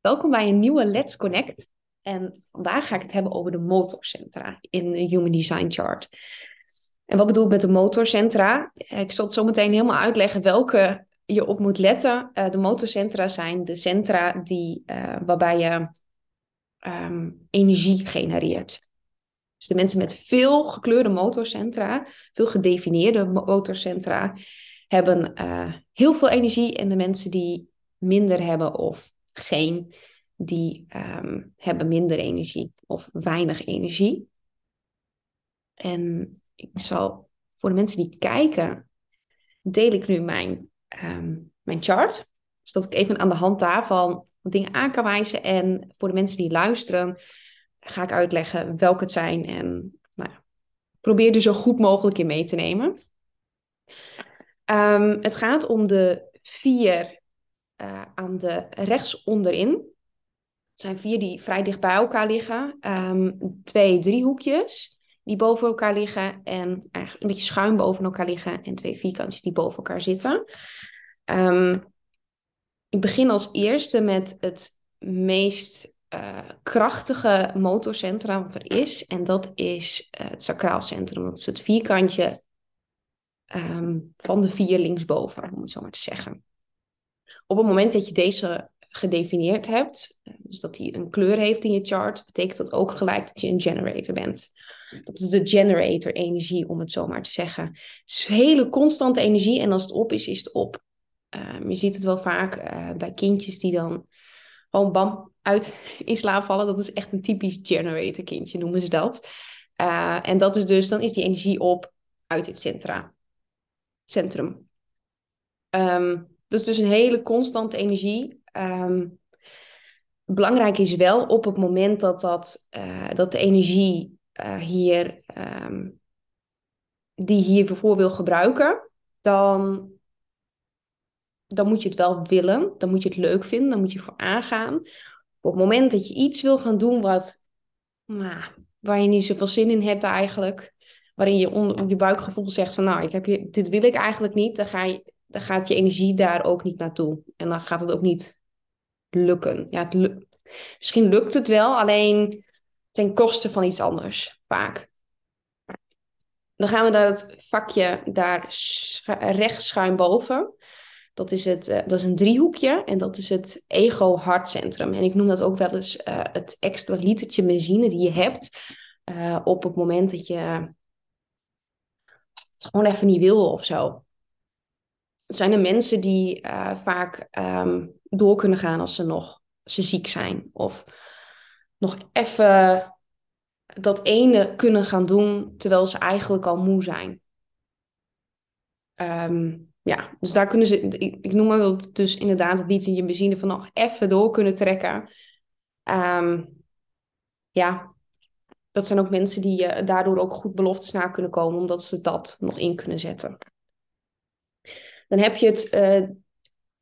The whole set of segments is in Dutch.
Welkom bij een nieuwe Let's Connect. En vandaag ga ik het hebben over de motorcentra in de Human Design Chart. En wat bedoel ik met de motorcentra? Ik zal het zo meteen helemaal uitleggen welke je op moet letten. Uh, de motorcentra zijn de centra die, uh, waarbij je um, energie genereert. Dus de mensen met veel gekleurde motorcentra, veel gedefinieerde motorcentra, hebben heel veel energie. En de mensen die minder hebben of geen, die um, hebben minder energie of weinig energie. En ik zal voor de mensen die kijken, deel ik nu mijn, um, mijn chart. Zodat ik even aan de hand daarvan dingen aan kan wijzen. En voor de mensen die luisteren, ga ik uitleggen welke het zijn. En nou ja, probeer er zo goed mogelijk in mee te nemen. Um, het gaat om de vier uh, aan de rechts onderin. Het zijn vier die vrij dicht bij elkaar liggen. Um, twee driehoekjes die boven elkaar liggen. En eigenlijk een beetje schuin boven elkaar liggen. En twee vierkantjes die boven elkaar zitten. Um, ik begin als eerste met het meest uh, krachtige motorcentrum wat er is. En dat is uh, het sacraalcentrum. Dat is het vierkantje um, van de vier linksboven, om het zo maar te zeggen. Op het moment dat je deze gedefinieerd hebt, dus dat die een kleur heeft in je chart, betekent dat ook gelijk dat je een generator bent. Dat is de generator energie, om het zo maar te zeggen. Het is hele constante energie en als het op is, is het op. Um, je ziet het wel vaak uh, bij kindjes die dan gewoon bam uit in slaap vallen. Dat is echt een typisch generator kindje, noemen ze dat. Uh, en dat is dus, dan is die energie op uit het centra, centrum. Um, dus dus een hele constante energie. Um, belangrijk is wel op het moment dat, dat, uh, dat de energie uh, hier, um, die hier voor wil gebruiken, dan, dan moet je het wel willen. Dan moet je het leuk vinden. Dan moet je voor aangaan. Op het moment dat je iets wil gaan doen wat, nou, waar je niet zoveel zin in hebt eigenlijk, waarin je onder je buikgevoel zegt van nou, ik heb je, dit wil ik eigenlijk niet, dan ga je dan gaat je energie daar ook niet naartoe. En dan gaat het ook niet lukken. Ja, het. Misschien lukt het wel, alleen ten koste van iets anders, vaak. Dan gaan we naar het vakje daar rechts schuin boven. Dat is, het, uh, dat is een driehoekje en dat is het ego-hartcentrum. En ik noem dat ook wel eens uh, het extra litertje benzine die je hebt uh, op het moment dat je het gewoon even niet wil of zo zijn er mensen die uh, vaak um, door kunnen gaan als ze nog ze ziek zijn. Of nog even dat ene kunnen gaan doen terwijl ze eigenlijk al moe zijn. Um, ja, dus daar kunnen ze, ik, noem dat dus inderdaad het niet in je benzine van nog even door kunnen trekken. Um, ja, dat zijn ook mensen die uh, daardoor ook goed beloftes na kunnen komen, omdat ze dat nog in kunnen zetten. Dan heb je het uh,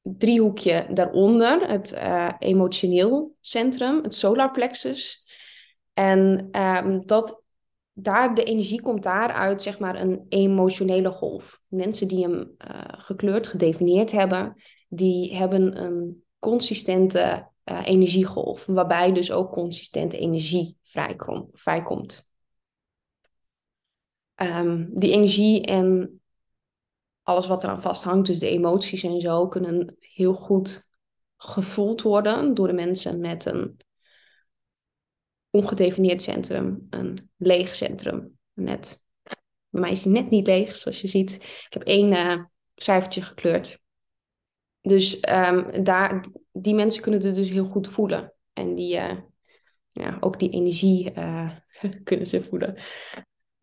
driehoekje daaronder, het uh, emotioneel centrum, het solar plexus. En um, dat, daar, de energie komt daaruit, zeg maar, een emotionele golf. Mensen die hem uh, gekleurd, gedefinieerd hebben, die hebben een consistente energiegolf, waarbij dus ook consistente energie vrijkom, vrijkomt. Um, die energie en alles wat eraan vasthangt, dus de emoties en zo, kunnen heel goed gevoeld worden door de mensen met een ongedefinieerd centrum, een leeg centrum. Net. Bij mij is net niet leeg, zoals je ziet. Ik heb één uh, cijfertje gekleurd. Dus um, daar, die mensen kunnen het dus heel goed voelen. En die, uh, ja, ook die energie uh, kunnen ze voelen.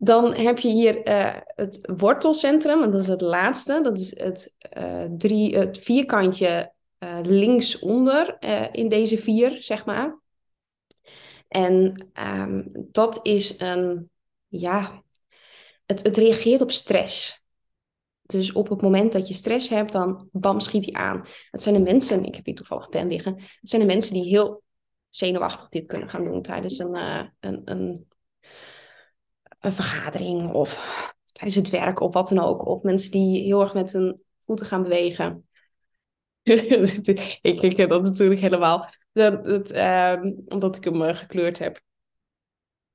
Dan heb je hier uh, het wortelcentrum, en dat is het laatste. Dat is het, uh, drie, het vierkantje uh, linksonder in deze vier, zeg maar. En um, dat is een, ja, het, het reageert op stress. Dus op het moment dat je stress hebt, dan bam, schiet hij aan. Dat zijn de mensen, ik heb hier toevallig pen liggen. Dat zijn de mensen die heel zenuwachtig dit kunnen gaan doen tijdens een, een, een een vergadering of tijdens het werk of wat dan ook. Of mensen die heel erg met hun voeten gaan bewegen. ik ken dat natuurlijk helemaal. Ehm, omdat ik hem eh, gekleurd heb.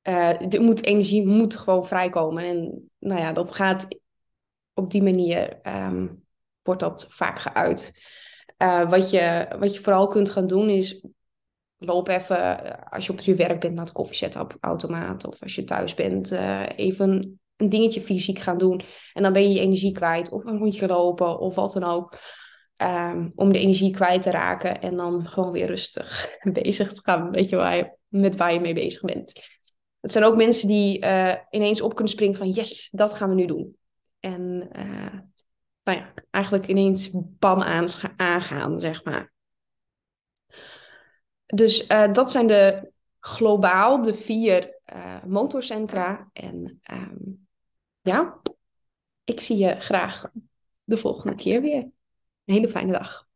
Uh, de moet, energie moet gewoon vrijkomen. En nou ja, dat gaat op die manier, um, wordt dat vaak geuit. Uh, wat, je, wat je vooral kunt gaan doen is loop even, als je op je werk bent, naar het koffiezetautomaat. Of als je thuis bent, uh, even een dingetje fysiek gaan doen. En dan ben je je energie kwijt. Of een rondje lopen of wat dan ook. Um, om de energie kwijt te raken. En dan gewoon weer rustig bezig te gaan. Weet je, met waar je mee bezig bent. Het zijn ook mensen die uh, ineens op kunnen springen van yes, dat gaan we nu doen. En nou ja, eigenlijk ineens bam aangaan, zeg maar. Dus uh, dat zijn de globaal de vier motorcentra. En um, ja, ik zie je graag de volgende keer weer. Een hele fijne dag.